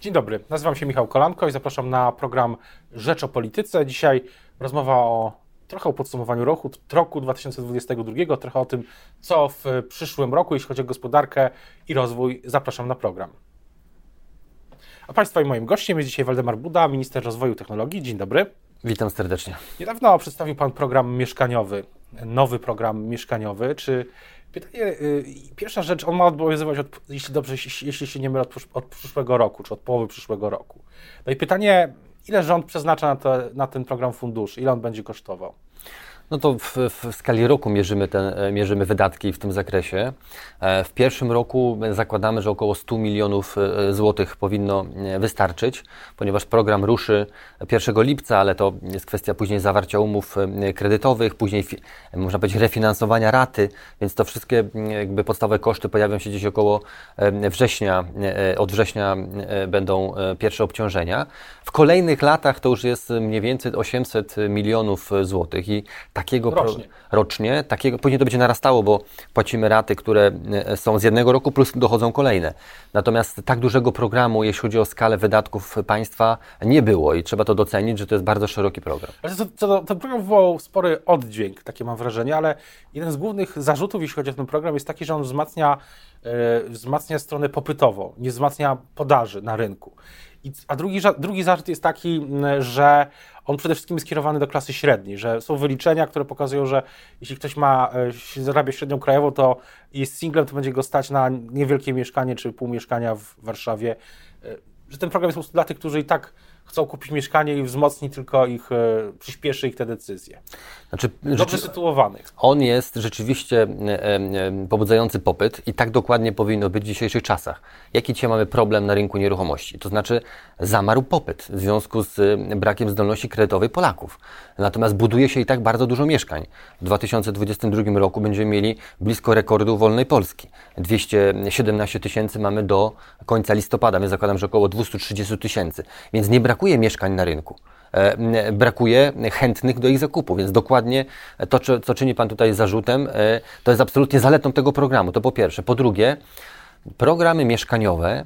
Dzień dobry, nazywam się Michał Kolanko i zapraszam na program Rzecz o Polityce. Dzisiaj rozmowa o trochę o podsumowaniu roku, roku 2022, trochę o tym, co w przyszłym roku, jeśli chodzi o gospodarkę i rozwój. Zapraszam na program. A Państwa i moim gościem jest dzisiaj Waldemar Buda, minister rozwoju technologii. Dzień dobry. Witam serdecznie. Niedawno przedstawił Pan program mieszkaniowy, nowy program mieszkaniowy. Czy pytanie, y, pierwsza rzecz, on ma obowiązywać, od, jeśli dobrze, jeśli się nie mylę, od, od przyszłego roku, czy od połowy przyszłego roku. No i pytanie, ile rząd przeznacza na, to, na ten program funduszy, ile on będzie kosztował? No to w, w, skali roku mierzymy, ten, e, mierzymy wydatki w tym zakresie. E, w pierwszym roku zakładamy, że około 100 milionów e, złotych powinno wystarczyć, ponieważ program ruszy 1 lipca, ale to jest kwestia później zawarcia umów kredytowych, później można powiedzieć refinansowania raty, więc to wszystkie jakby podstawowe koszty pojawią się gdzieś około września, od września będą pierwsze obciążenia. W kolejnych latach to już jest mniej więcej 800 milionów złotych i takiego rocznie. Pro, rocznie, takiego, później to będzie narastało, bo płacimy raty, które e, są z jednego roku, plus dochodzą kolejne. Natomiast tak dużego programu, jeśli chodzi o skalę wydatków państwa, nie było i trzeba to docenić, że to jest bardzo szeroki program. Ale to, to, ten program wywołał spory oddźwięk, takie mam wrażenie, ale jeden z głównych zarzutów, jeśli chodzi o ten program, jest taki, że on wzmacnia, yy, wzmacnia stronę popytową, nie wzmacnia podaży na rynku. A drugi, drugi zarzut jest taki, że on przede wszystkim jest skierowany do klasy średniej, że są wyliczenia, które pokazują, że jeśli ktoś ma, e, zarabia średnią krajową, to jest singlem, to będzie go stać na niewielkie mieszkanie czy pół mieszkania w Warszawie. E, że ten program jest po prostu dla tych, którzy i tak chcą kupić mieszkanie i wzmocni tylko ich, e, przyspieszy ich te decyzje. Znaczy, Dobrze sytuowanych. On jest rzeczywiście e, e, pobudzający popyt i tak dokładnie powinno być w dzisiejszych czasach. Jaki dzisiaj mamy problem na rynku nieruchomości? To znaczy zamarł popyt w związku z brakiem zdolności kredytowej Polaków. Natomiast buduje się i tak bardzo dużo mieszkań. W 2022 roku będziemy mieli blisko rekordu wolnej Polski. 217 tysięcy mamy do końca listopada, więc zakładam, że około 230 tysięcy. Więc nie brakuje mieszkań na rynku. E, brakuje chętnych do ich zakupu, więc dokładnie to, co czyni Pan tutaj zarzutem, e, to jest absolutnie zaletą tego programu. To po pierwsze. Po drugie, programy mieszkaniowe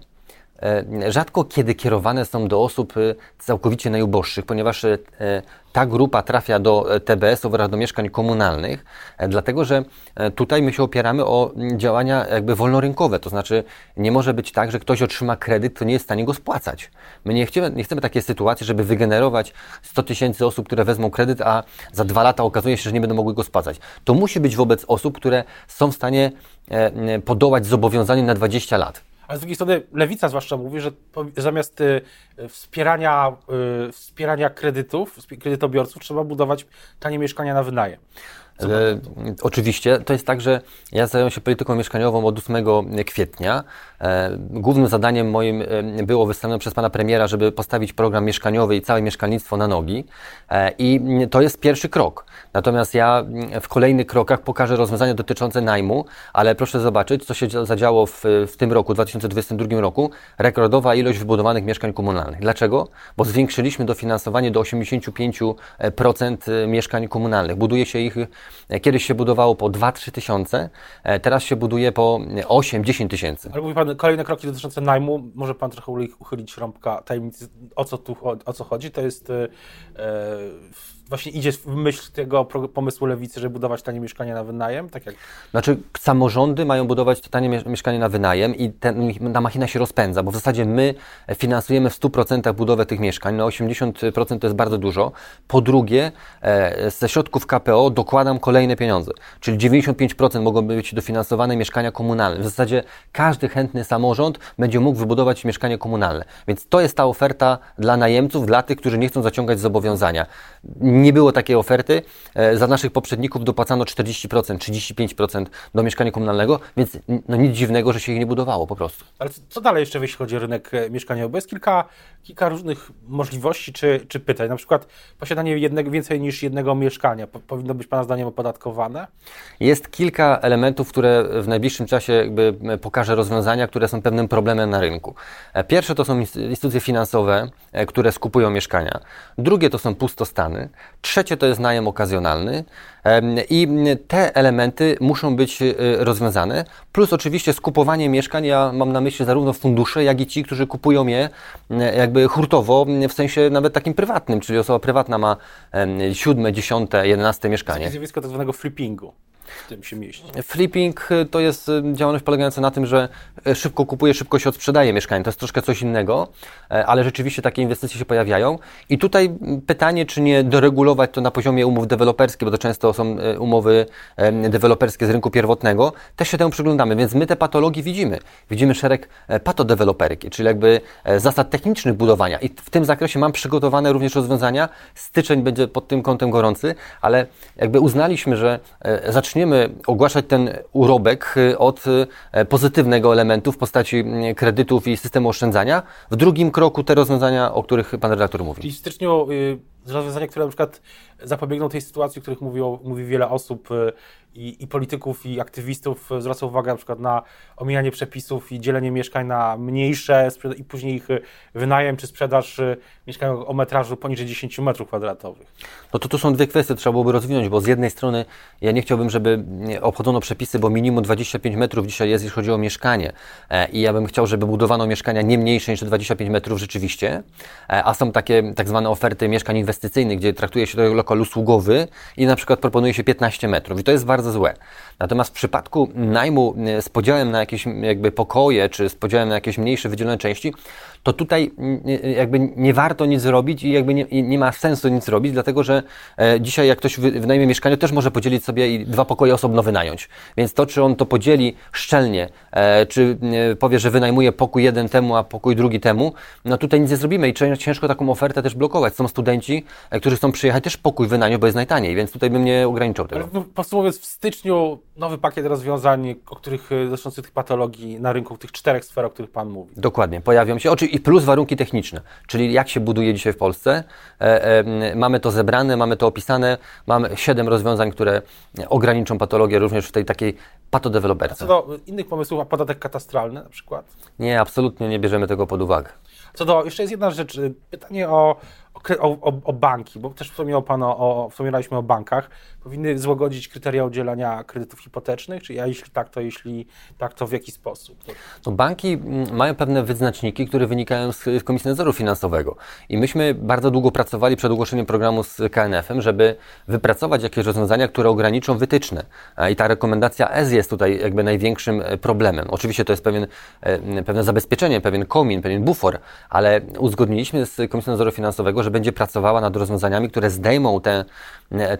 rzadko kiedy kierowane są do osób e, całkowicie najuboższych, ponieważ e, ta grupa trafia do TBS-ów oraz do mieszkań komunalnych, dlatego że tutaj my się opieramy o działania jakby wolnorynkowe, to znaczy nie może być tak, że ktoś otrzyma kredyt, to nie jest w stanie go spłacać. My nie chcemy, nie chcemy takiej sytuacji, żeby wygenerować 100 tysięcy osób, które wezmą kredyt, a za dwa lata okazuje się, że nie będą mogły go spłacać. To musi być wobec osób, które są w stanie podołać zobowiązaniu na 20 lat. Ale z drugiej strony lewica zwłaszcza mówi, że zamiast y, wspierania, y, wspierania kredytów, kredytobiorców, trzeba budować tanie mieszkania na wynajem. E, oczywiście. To jest tak, że ja zająłem się polityką mieszkaniową od 8 kwietnia. E, głównym zadaniem moim e, było wystawione przez pana premiera, żeby postawić program mieszkaniowy i całe mieszkalnictwo na nogi. E, I to jest pierwszy krok. Natomiast ja w kolejnych krokach pokażę rozwiązania dotyczące najmu, ale proszę zobaczyć, co się zadziało w, w tym roku, 2022 roku. Rekordowa ilość wybudowanych mieszkań komunalnych. Dlaczego? Bo zwiększyliśmy dofinansowanie do 85% mieszkań komunalnych. Buduje się ich Kiedyś się budowało po 2-3 tysiące, e, teraz się buduje po 8-10 tysięcy. Ale mówi Pan, kolejne kroki dotyczące najmu, może Pan trochę uchylić rąbka tajemnicy, o co tu o co chodzi? To jest e, właśnie idzie w myśl tego pomysłu lewicy, żeby budować tanie mieszkania na wynajem? Tak jak... Znaczy, samorządy mają budować tanie mieszkania na wynajem i ten, ta machina się rozpędza, bo w zasadzie my finansujemy w 100% budowę tych mieszkań, na 80% to jest bardzo dużo. Po drugie, e, ze środków KPO dokładam kolejne pieniądze, czyli 95% mogą być dofinansowane mieszkania komunalne. W zasadzie każdy chętny samorząd będzie mógł wybudować mieszkanie komunalne. Więc to jest ta oferta dla najemców, dla tych, którzy nie chcą zaciągać zobowiązania nie było takiej oferty. E, za naszych poprzedników dopłacano 40%, 35% do mieszkania komunalnego, więc no nic dziwnego, że się ich nie budowało po prostu. Ale co dalej jeszcze, jeśli chodzi o rynek e, mieszkaniowy? Bo jest kilka, kilka różnych możliwości czy, czy pytań. Na przykład posiadanie jednego, więcej niż jednego mieszkania powinno być Pana zdaniem opodatkowane? Jest kilka elementów, które w najbliższym czasie jakby pokażę rozwiązania, które są pewnym problemem na rynku. E, pierwsze to są instytucje finansowe, które skupują mieszkania. Drugie to są pustostany. Trzecie to jest najem okazjonalny i te elementy muszą być e, rozwiązane. Plus oczywiście skupowanie mieszkań, ja mam na myśli zarówno fundusze, jak i ci, którzy kupują je jakby hurtowo, w sensie nawet takim prywatnym, czyli osoba prywatna ma siódme, dziesiąte, jedenaste mieszkanie. Zjawisko tak zwanego flippingu w tym się mieści. Flipping y, to jest y, działalność polegająca na tym, że y, szybko kupuje, szybko się odsprzedaje mieszkanie. To jest troszkę coś innego, ale rzeczywiście takie inwestycje się pojawiają. I tutaj pytanie, czy nie doregulować to na poziomie umów deweloperskich, bo to często są umowy deweloperskie z rynku pierwotnego, też się temu przyglądamy, więc my te patologie widzimy. Widzimy szereg e, patodeweloperki, czyli jakby e, zasad technicznych budowania i w tym zakresie mam przygotowane również rozwiązania. Styczeń będzie pod tym kątem gorący, ale jakby uznaliśmy, że e, zaczniemy zaczniemy ogłaszać ten urobek y, od y, pozytywnego elementu w postaci mm, kredytów i systemu oszczędzania, w drugim kroku te rozwiązania, o których pan redaktor mówi. Czyli w styczniu y, rozwiązania, które na przykład zapobiegną tej sytuacji, o których mówi, mówi wiele osób i, i, polityków, i aktywistów, y, zwraca uwagę na przykład na omijanie przepisów i dzielenie mieszkań na mniejsze i później ich y, wynajem czy sprzedaż mieszkań o metrażu poniżej 10 metrów kwadratowych. No to tu są dwie kwestie, trzeba byłoby rozwinąć, bo z jednej strony ja nie chciałbym, żeby obchodzono przepisy, bo minimum 25 metrów dzisiaj jest, jeśli chodzi o mieszkanie. E, i ja bym chciał, żeby budowano mieszkania nie mniejsze niż 25 metrów rzeczywiście, e, a są takie tak zwane oferty mieszkań inwestycyjnych, gdzie traktuje się to lokal usługowy i na przykład proponuje się 15 metrów. I to jest bardzo złe. Natomiast w przypadku najmu e, z podziałem na jakieś jakby pokoje, czy z podziałem na jakieś mniejsze wydzielone części, to tutaj jakby nie warto nic zrobić i jakby nie, nie ma sensu nic robić, dlatego że e, dzisiaj jak ktoś wynajmie mieszkanie, też może podzielić sobie i dwa pokoje osobno wynająć. Więc to, czy on to podzieli szczelnie, e, czy powie, że wynajmuje pokój jeden temu, a pokój drugi temu, no tutaj nic nie zrobimy i ciężko taką ofertę też blokować. Są studenci, e, którzy chcą przyjechać też pokój wynająć, bo jest najtaniej, więc tutaj bym nie ograniczał tego. Ale no, w styczniu nowy pakiet rozwiązań, o których dotyczących tych patologii na rynku, tych czterech sfer, o których Pan mówi. Dokładnie, pojawią się. Oczy, i plus warunki techniczne, czyli jak się buduje dzisiaj w Polsce. E, e, mamy to zebrane, mamy to opisane, mamy siedem rozwiązań, które ograniczą patologię również w tej takiej patodeweloperce. Co do innych pomysłów, a podatek katastralny na przykład? Nie, absolutnie nie bierzemy tego pod uwagę. Co do, jeszcze jest jedna rzecz, pytanie o o, o, o, banki, bo też wspomniał Pan o, wspominaliśmy o bankach, powinny złagodzić kryteria udzielania kredytów hipotecznych, czy ja jeśli tak, to jeśli tak, to w jaki sposób? No, banki mm, mają pewne wyznaczniki, które wynikają z Komisji Nadzoru Finansowego i myśmy bardzo długo pracowali przed ogłoszeniem programu z KNF-em, żeby wypracować jakieś rozwiązania, które ograniczą wytyczne i ta rekomendacja S jest tutaj jakby największym e, problemem. Oczywiście to jest pewien, e, pewne zabezpieczenie, pewien komin, pewien bufor, ale uzgodniliśmy z Komisją Nadzoru Finansowego, że będzie pracowała nad rozwiązaniami, które zdejmą te,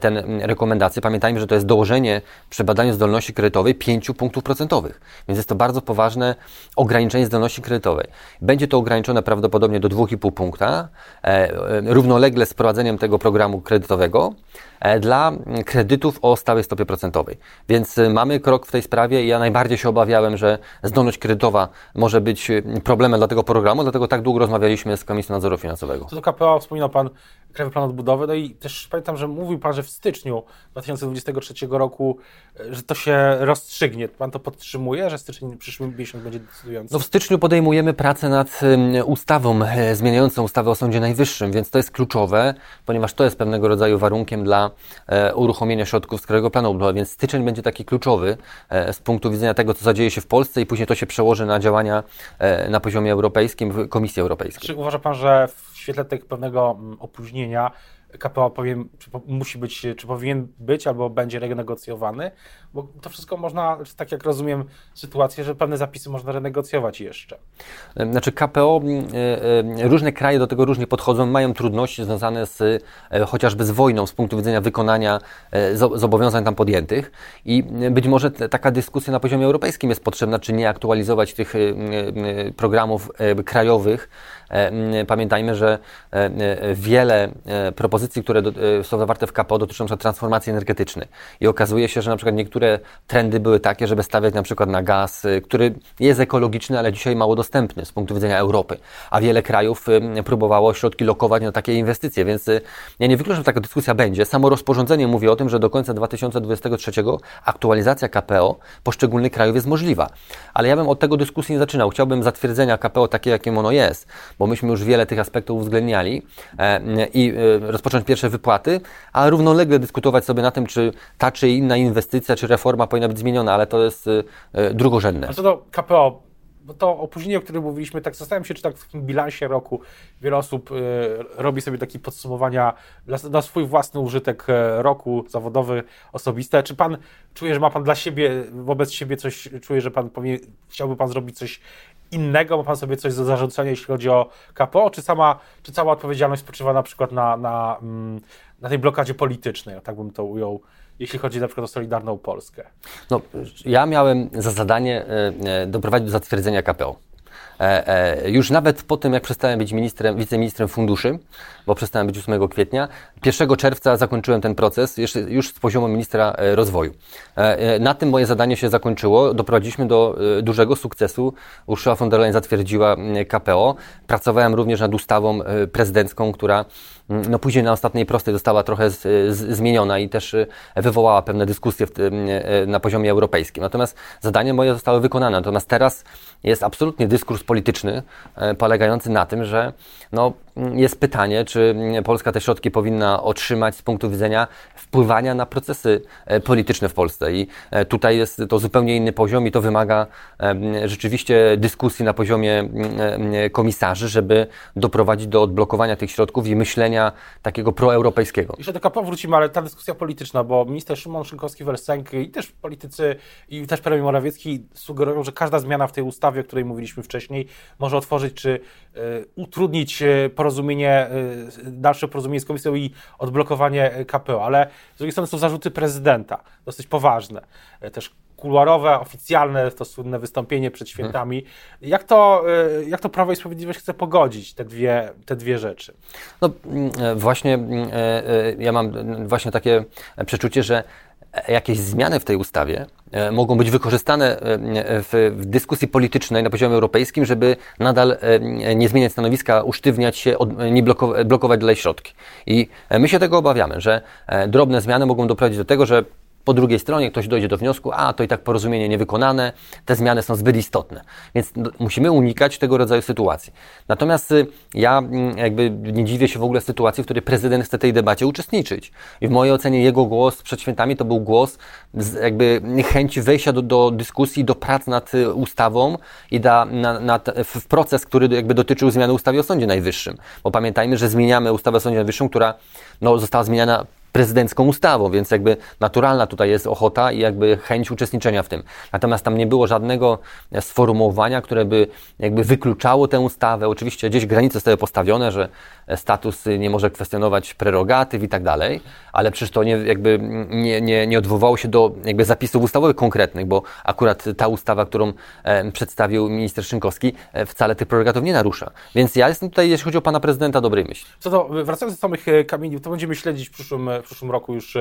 te rekomendacje. Pamiętajmy, że to jest dołożenie przy badaniu zdolności kredytowej 5 punktów procentowych, więc jest to bardzo poważne ograniczenie zdolności kredytowej. Będzie to ograniczone prawdopodobnie do 2,5 punkta, e, e, równolegle z prowadzeniem tego programu kredytowego. E, dla kredytów o stałej stopie procentowej. Więc e, mamy krok w tej sprawie i ja najbardziej się obawiałem, że zdolność kredytowa może być e, problemem dla tego programu, dlatego tak długo rozmawialiśmy z Komisją Nadzoru Finansowego. Co do KPO wspominał Pan Krajowy Plan Odbudowy, no i też pamiętam, że mówił Pan, że w styczniu 2023 roku, że to się rozstrzygnie. Pan to podtrzymuje, że styczeń przyszły miesiąc będzie decydujący? No w styczniu podejmujemy pracę nad ustawą zmieniającą ustawę o Sądzie Najwyższym, więc to jest kluczowe, ponieważ to jest pewnego rodzaju warunkiem dla E, uruchomienia środków z Krajowego Planu Odbudowy, więc styczeń będzie taki kluczowy e, z punktu widzenia tego, co zadzieje się w Polsce i później to się przełoży na działania e, na poziomie europejskim, w Komisji Europejskiej. Czy uważa Pan, że w świetle tego pewnego mm, opóźnienia KPO powiem, czy musi być, czy powinien być, albo będzie renegocjowany, bo to wszystko można, tak jak rozumiem sytuację, że pewne zapisy można renegocjować jeszcze. Znaczy KPO, różne kraje do tego różnie podchodzą, mają trudności związane z e, chociażby z wojną z punktu widzenia wykonania e, zobowiązań tam podjętych i być może taka dyskusja na poziomie europejskim jest potrzebna, czy nie aktualizować tych programów e, krajowych. Pamiętajmy, że wiele propozycji, które są zawarte w KPO dotyczą transformacji energetycznej i okazuje się, że na przykład niektóre trendy były takie, żeby stawiać na przykład na gaz, y, który jest ekologiczny, ale dzisiaj mało dostępny z punktu widzenia Europy. A wiele krajów y, próbowało środki lokować na takie inwestycje, więc y, ja nie wykluczam, że taka dyskusja będzie. Samo rozporządzenie mówi o tym, że do końca 2023 aktualizacja KPO poszczególnych krajów jest możliwa. Ale ja bym od tego dyskusji nie zaczynał. Chciałbym zatwierdzenia KPO takie, jakim ono jest, bo myśmy już wiele tych aspektów uwzględniali e, i rozpocząć pierwsze wypłaty, a równolegle dyskutować sobie na tym, czy ta czy inna inwestycja, czy reforma powinna być zmieniona, ale to jest y, y, drugorzędne. A co do KPO, bo to opóźnienie, o którym mówiliśmy, tak zastanawiam się, czy tak w takim bilansie roku wiele osób y, robi sobie takie podsumowania dla, na swój własny użytek roku zawodowy, osobiste. Czy pan czuje, że ma pan dla siebie, wobec siebie coś, czuje, że pan chciałby pan zrobić coś innego? Ma pan sobie coś do zarzucenia, jeśli chodzi o KPO, czy sama, czy cała odpowiedzialność spoczywa na przykład na, na, mm, na tej blokadzie politycznej, tak bym to ujął, jeśli chodzi na przykład o Solidarną Polskę? No, ja miałem za zadanie e, e, doprowadzić do zatwierdzenia KPO. E, już nawet po tym, jak przestałem być ministrem, wiceministrem funduszy, bo przestałem być 8 kwietnia, 1 czerwca zakończyłem ten proces już z poziomu ministra rozwoju. Na tym moje zadanie się zakończyło. Doprowadziliśmy do dużego sukcesu. Ursula von der Leyen zatwierdziła KPO. Pracowałem również nad ustawą prezydencką, która Mm, no później na ostatniej prostej została trochę z, z, zmieniona i też y, wywołała pewne dyskusje y, na poziomie europejskim. Natomiast zadanie moje zostało wykonane. Natomiast teraz jest absolutnie dyskurs polityczny polegający na tym, że no, jest pytanie, czy Polska te środki powinna otrzymać z punktu widzenia wpływania na procesy e, polityczne w Polsce. I e, tutaj jest to zupełnie inny poziom i to wymaga rzeczywiście dyskusji na poziomie komisarzy, żeby doprowadzić do odblokowania tych środków i myślenia takiego proeuropejskiego. Jeszcze do KPO wrócimy, ale ta dyskusja polityczna, bo minister Szymon Szynkowski-Welsenk i też politycy i też premier Morawiecki sugerują, że każda zmiana w tej ustawie, o której mówiliśmy wcześniej, może otworzyć czy y, utrudnić porozumienie, y, dalsze porozumienie z komisją i odblokowanie KPO, ale z drugiej strony są zarzuty prezydenta, dosyć poważne, e, też kuluarowe, oficjalne, to słynne wystąpienie przed mhm. świętami. Jak to, y, jak to Prawo i Sprawiedliwość chce pogodzić te dwie, te dwie rzeczy? No mm, e, właśnie mm, e, ja mam właśnie takie przeczucie, że jakieś zmiany w tej ustawie e, mogą być wykorzystane e, w, dyskusji politycznej na poziomie europejskim, żeby nadal e, nie zmieniać stanowiska, usztywniać się, nie blokować dalej środki. I my się tego obawiamy, że drobne zmiany mogą doprowadzić do tego, że po drugiej stronie ktoś dojdzie do wniosku, a to i tak porozumienie niewykonane, te zmiany są zbyt istotne. Więc no, musimy unikać tego rodzaju sytuacji. Natomiast y, ja mm, jakby nie dziwię się w ogóle sytuacji, w której prezydent chce tej debacie uczestniczyć. I w mojej ocenie jego głos przed świętami to był głos jakby chęci wejścia do, do dyskusji, do prac nad y, ustawą i da, na, w proces, który jakby dotyczył zmiany ustawy o Sądzie Najwyższym. Bo pamiętajmy, że zmieniamy ustawę o Sądzie Najwyższym, która no, została zmieniana prezydencką ustawą, więc jakby naturalna tutaj jest ochota i jakby chęć uczestniczenia w tym. Natomiast tam nie było żadnego sformułowania, które by jakby wykluczało tę ustawę. Oczywiście gdzieś granice zostały postawione, że status nie może kwestionować prerogatyw i tak dalej, ale przecież to nie, jakby nie, nie, nie odwołało się do jakby zapisów ustawowych konkretnych, bo akurat ta ustawa, którą e, przedstawił minister Szynkowski, e, wcale tych prerogatyw nie narusza. Więc ja jestem tutaj, jeśli chodzi o pana prezydenta, dobrej myśli. Co do, wracając do samych e, kamieni, to będziemy śledzić w przyszłym, w przyszłym roku już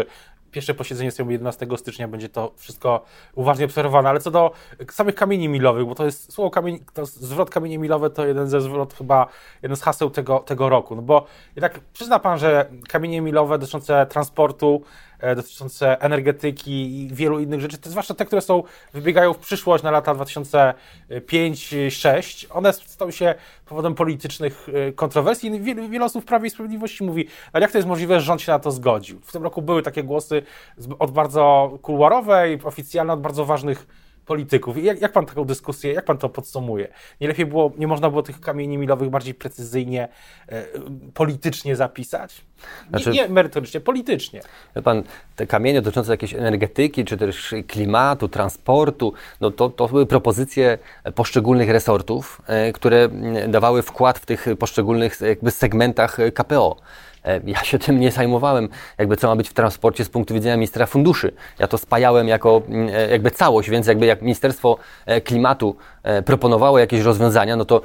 pierwsze posiedzenie Sejmu 11 stycznia będzie to wszystko uważnie obserwowane, ale co do samych kamieni milowych, bo to jest słowo kamień, to zwrot kamienie milowe to jeden ze zwrot chyba, jeden z haseł tego, tego roku, no bo jednak przyzna Pan, że kamienie milowe dotyczące transportu, E, dotyczące energetyki i wielu innych rzeczy, to zwłaszcza te, które są, wybiegają w przyszłość na lata 2005-2006, one stały się powodem politycznych e, kontrowersji. Wiele, wiele osób w Prawie i Sprawiedliwości mówi, ale jak to jest możliwe, że rząd się na to zgodził? W tym roku były takie głosy od bardzo kuluarowej, oficjalne, od bardzo ważnych polityków. Jak, jak pan taką dyskusję, jak pan to podsumuje? Nie lepiej było, nie można było tych kamieni milowych bardziej precyzyjnie, e, politycznie zapisać? Znaczy, nie, nie merytorycznie, politycznie. Wie pan, te kamienie dotyczące jakiejś energetyki, czy też klimatu, transportu, no to, to były propozycje poszczególnych resortów, e, które dawały wkład w tych poszczególnych jakby segmentach KPO. E, ja się tym nie zajmowałem, jakby co ma być w transporcie z punktu widzenia ministra funduszy. Ja to spajałem jako mm, e, jakby całość, więc jakby jak Ministerstwo e, Klimatu proponowało jakieś rozwiązania, no to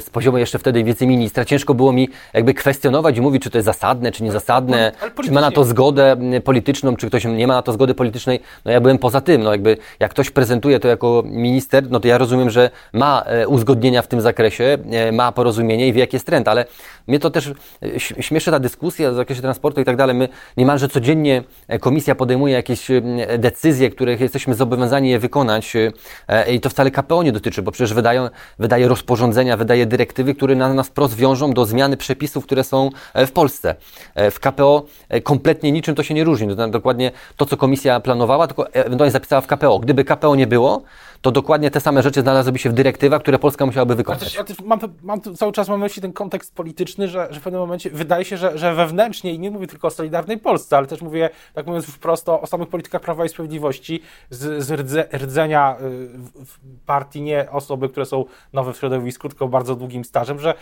z poziomu jeszcze wtedy wiceministra ciężko było mi jakby kwestionować i mówić, czy to jest zasadne, czy niezasadne, czy ma na to zgodę polityczną, czy ktoś nie ma na to zgody politycznej. No ja byłem poza tym, no jakby jak ktoś prezentuje to jako minister, no to ja rozumiem, że ma uzgodnienia w tym zakresie, ma porozumienie i wie, jaki jest trend, ale mnie to też śmieszy ta dyskusja w zakresie transportu i tak dalej. My niemalże codziennie e, komisja podejmuje jakieś e, decyzje, których jesteśmy zobowiązani je wykonać e, i to wcale KPO nie dotyczy, bo przecież wydają, wydaje rozporządzenia, wydaje dyrektywy, które na nas wprost wiążą do zmiany przepisów, które są w Polsce. W KPO kompletnie niczym to się nie różni. Dokładnie to, co komisja planowała, tylko ewentualnie zapisała w KPO. Gdyby KPO nie było, to dokładnie te same rzeczy znalazłyby się w dyrektywach, które Polska musiałaby wykonać. Też, też mam, mam cały czas mam myśli ten kontekst polityczny, że, że w pewnym momencie wydaje się, że, że wewnętrznie, i nie mówię tylko o Solidarnej Polsce, ale też mówię, tak mówiąc już prosto, o samych politykach Prawa i Sprawiedliwości, z, z rdze, rdzenia y, w partii nie osoby, które są nowe w środowisku, tylko bardzo długim stażem, że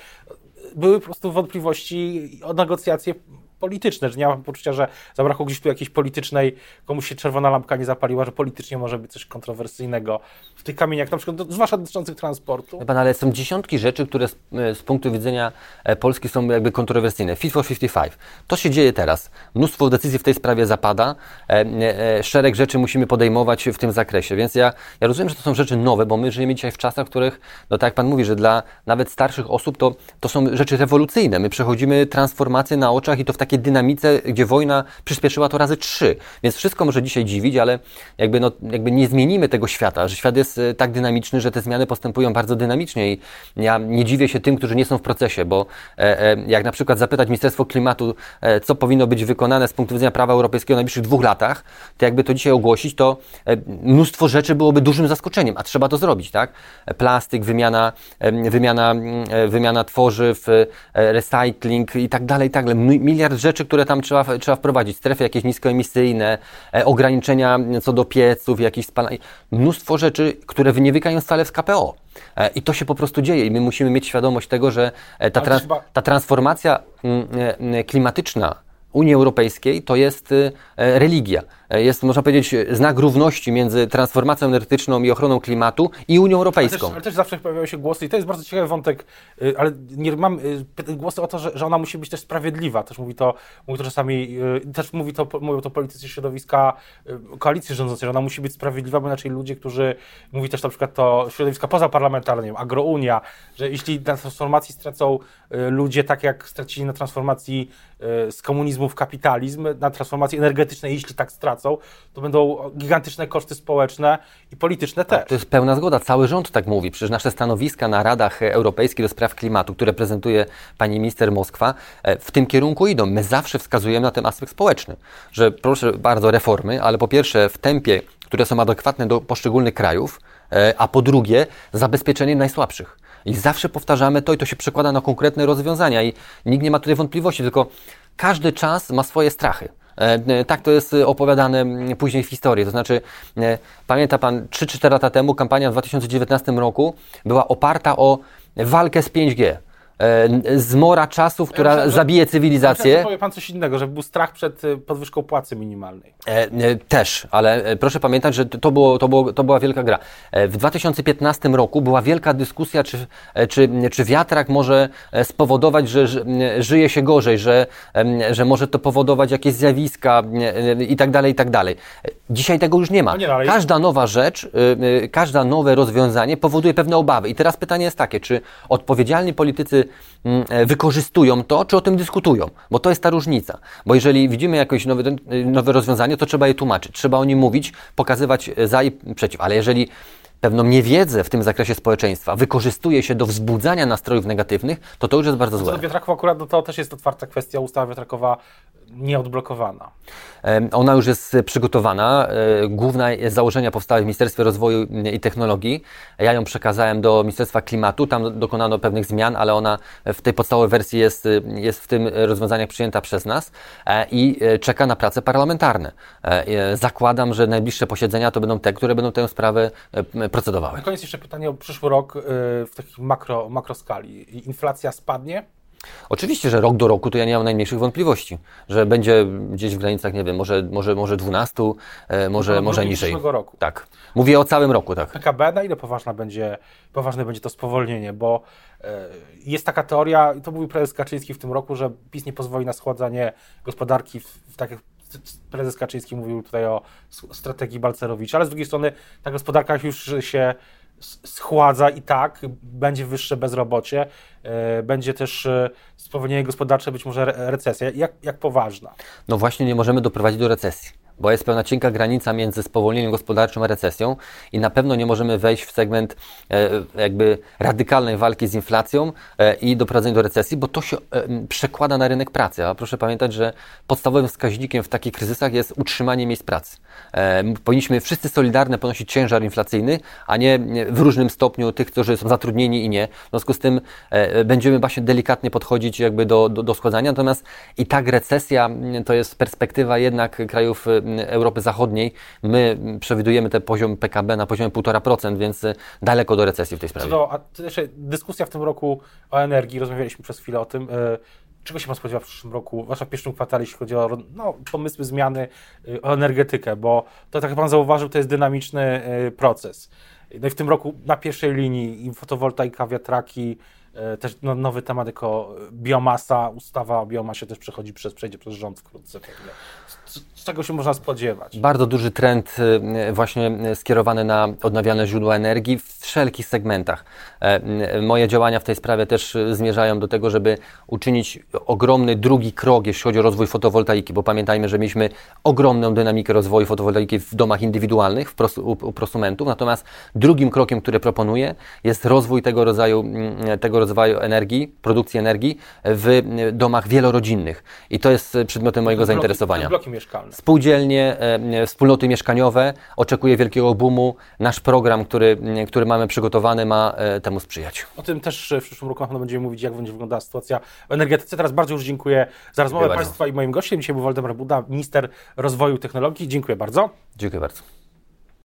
były po prostu wątpliwości o negocjacje polityczne, że nie mam poczucia, że zabrakło gdzieś tu jakiejś politycznej, komuś się czerwona lampka nie zapaliła, że politycznie może być coś kontrowersyjnego w tych kamieniach, na przykład, zwłaszcza dotyczących transportu. Pan, ale są dziesiątki rzeczy, które z, e, z, punktu widzenia e, Polski są jakby kontrowersyjne. Fit for 55. To się dzieje teraz. Mnóstwo decyzji w tej sprawie zapada. E, szereg rzeczy musimy podejmować w tym zakresie, więc ja, ja rozumiem, że to są rzeczy nowe, bo my żyjemy dzisiaj w czasach, w których, no tak jak Pan mówi, że dla nawet starszych osób to, to są rzeczy rewolucyjne. My przechodzimy transformację na oczach i to w takiej dynamice, gdzie wojna przyspieszyła to razy trzy. Więc wszystko może dzisiaj dziwić, ale jakby, no, jakby nie zmienimy tego świata, że świat jest e, tak dynamiczny, że te zmiany postępują bardzo dynamicznie i ja nie dziwię się tym, którzy nie są w procesie, bo e, e, jak na przykład zapytać Ministerstwo Klimatu, co powinno być wykonane z punktu widzenia prawa europejskiego w najbliższych dwóch latach, to jakby to dzisiaj ogłosić, to mnóstwo rzeczy byłoby dużym zaskoczeniem, a trzeba to zrobić, tak? Plastyk, wymiana, wymiana, wymiana tworzyw, recycling i tak dalej, i tak dalej. Miliard rzeczy, które tam trzeba, trzeba wprowadzić. Strefy jakieś niskoemisyjne, e, ograniczenia co do pieców, jakieś spalania. Mnóstwo rzeczy, które nie wynikają wcale z KPO. E, I to się po prostu dzieje i my musimy mieć świadomość tego, że e, ta, trans ta transformacja mm, klimatyczna Unii Europejskiej to jest religia. E, jest, można powiedzieć, znak równości między transformacją energetyczną i ochroną klimatu i Unią Europejską. Ale też, ale też zawsze pojawiają się głosy, i to jest bardzo ciekawy wątek, y, ale nie mam y, głosy o to, że, że ona musi być też sprawiedliwa. Też mówi to, mówi to czasami, y, też mówi to, mówią to politycy środowiska koalicji rządzącej, że ona musi być sprawiedliwa, bo inaczej ludzie, którzy, mówi też na przykład to środowiska pozaparlamentarne, nie wiem, agrounia, że jeśli na transformacji stracą ludzie tak, jak stracili na transformacji z komunizmu w kapitalizm, na transformacji energetycznej, jeśli tak stracą, to będą gigantyczne koszty społeczne i polityczne też. To jest pełna zgoda. Cały rząd tak mówi. Przecież nasze stanowiska na Radach Europejskich do spraw klimatu, które prezentuje pani minister Moskwa, e, w tym kierunku idą. My zawsze wskazujemy na ten aspekt społeczny, że proszę bardzo reformy, ale po pierwsze w tempie, które są adekwatne do poszczególnych krajów, e, a po drugie zabezpieczenie najsłabszych. I zawsze powtarzamy to i to się przekłada na konkretne rozwiązania i nikt nie ma tutaj wątpliwości, tylko każdy czas ma swoje strachy. E, e, tak to jest opowiadane później w historii. To znaczy, e, pamięta Pan, 3-4 lata temu kampania w 2019 roku była oparta o walkę z 5G. E, zmora czasów, która ja myślę, zabije cywilizację. Ja powie Pan coś innego, że był strach przed e, podwyżką płacy minimalnej. E, też, ale proszę pamiętać, że to, było, to, było, to była wielka gra. W 2015 roku była wielka dyskusja, czy, czy, czy wiatrak może spowodować, że żyje się gorzej, że, że może to powodować jakieś zjawiska i tak Dzisiaj tego już nie ma. No nie, Każda nowa rzecz, każde nowe rozwiązanie powoduje pewne obawy. I teraz pytanie jest takie, czy odpowiedzialni politycy e, wykorzystują to, czy o tym dyskutują, bo to jest ta różnica. Bo jeżeli widzimy jakieś nowe, nowe rozwiązanie, to trzeba je tłumaczyć, trzeba o nim mówić, pokazywać za i przeciw. Ale jeżeli pewną niewiedzę w tym zakresie społeczeństwa wykorzystuje się do wzbudzania nastrojów negatywnych, to to już jest bardzo złe. Co do wiatraków akurat no to też jest otwarta kwestia, ustawa wiatrakowa nieodblokowana. Ona już jest przygotowana. E, główne założenia powstały w Ministerstwie Rozwoju i Technologii. Ja ją przekazałem do Ministerstwa Klimatu. Tam dokonano pewnych zmian, ale ona w tej podstawowej wersji jest, jest w tym rozwiązaniach przyjęta przez nas e, i e, czeka na prace parlamentarne. Zakładam, że najbliższe posiedzenia to będą te, które będą tę sprawę procedowały. Na koniec jeszcze pytanie o przyszły rok w takiej makro, makroskali. Inflacja spadnie? Oczywiście, że rok do roku to ja nie mam najmniejszych wątpliwości, że będzie gdzieś w granicach, nie wiem, może, może, może 12, e, może, No, może niżej. roku. Tak. Mówię o całym roku, tak. PKB, na ile poważna będzie, poważne będzie to spowolnienie, bo e, jest taka teoria, i to mówił prezes Kaczyński w tym roku, że PiS nie pozwoli na schładzanie gospodarki, w, w tak jak prezes Kaczyński mówił tutaj o strategii Balcerowicza, ale z drugiej strony ta gospodarka już się schładza i tak, będzie wyższe bezrobocie, e, będzie też e, spowolnienie gospodarcze, być może re- recesja. Jak, jak poważna? No właśnie nie możemy doprowadzić do recesji, bo jest pewna cienka granica między spowolnieniem gospodarczym a recesją i na pewno nie możemy wejść w segment e, jakby radykalnej walki z inflacją e, i doprowadzenia do recesji, bo to się e, przekłada na rynek pracy. A proszę pamiętać, że podstawowym wskaźnikiem w takich kryzysach jest utrzymanie miejsc pracy. Powinniśmy wszyscy solidarnie ponosić ciężar inflacyjny, a nie w różnym stopniu tych, którzy są zatrudnieni i nie. W związku z tym będziemy właśnie delikatnie podchodzić jakby do, do, do składania, natomiast i tak recesja to jest perspektywa jednak krajów Europy Zachodniej. My przewidujemy ten poziom PKB na poziomie 1,5%, więc e, daleko do recesji w tej sprawie. do, a to jeszcze dyskusja w tym roku o energii, rozmawialiśmy przez chwilę o tym. e, Czego się Pan spodziewa w przyszłym roku, zwłaszcza w pierwszym kwartale, jeśli chodzi o no, pomysły, zmiany, y, o energetykę, bo to, tak jak Pan zauważył, to jest dynamiczny proces. No i w tym roku na pierwszej linii i fotowoltaika, wiatraki, też no, nowy temat jako biomasa, ustawa o biomasie też przechodzi przez, przejdzie przez rząd wkrótce. Z, czego się można spodziewać? Bardzo duży trend e, właśnie e, skierowany na odnawialne źródła energii w wszelkich segmentach. E, Moje działania w tej sprawie też e, zmierzają do tego, żeby uczynić ogromny drugi krok, jeśli chodzi o rozwój fotowoltaiki, bo pamiętajmy, że mieliśmy ogromną dynamikę rozwoju fotowoltaiki w domach indywidualnych, u, prosumentów, natomiast drugim krokiem, który proponuję, jest rozwój tego rodzaju, tego rodzaju energii, produkcji energii w domach wielorodzinnych. I to jest przedmiotem mojego Bloki- zainteresowania. Bloki mieszkalne. Spółdzielnie, e, wspólnoty mieszkaniowe, oczekuje wielkiego boomu. Nasz program, który, który mamy przygotowany, ma e, temu sprzyjać. O tym też w przyszłym roku na pewno będziemy mówić, jak będzie wyglądała sytuacja w energetyce. Teraz bardzo już dziękuję za rozmowę bardzo. Państwa i moim gościem. Dzisiaj był Waldemar Buda, minister rozwoju technologii. Dziękuję bardzo. Dziękuję bardzo.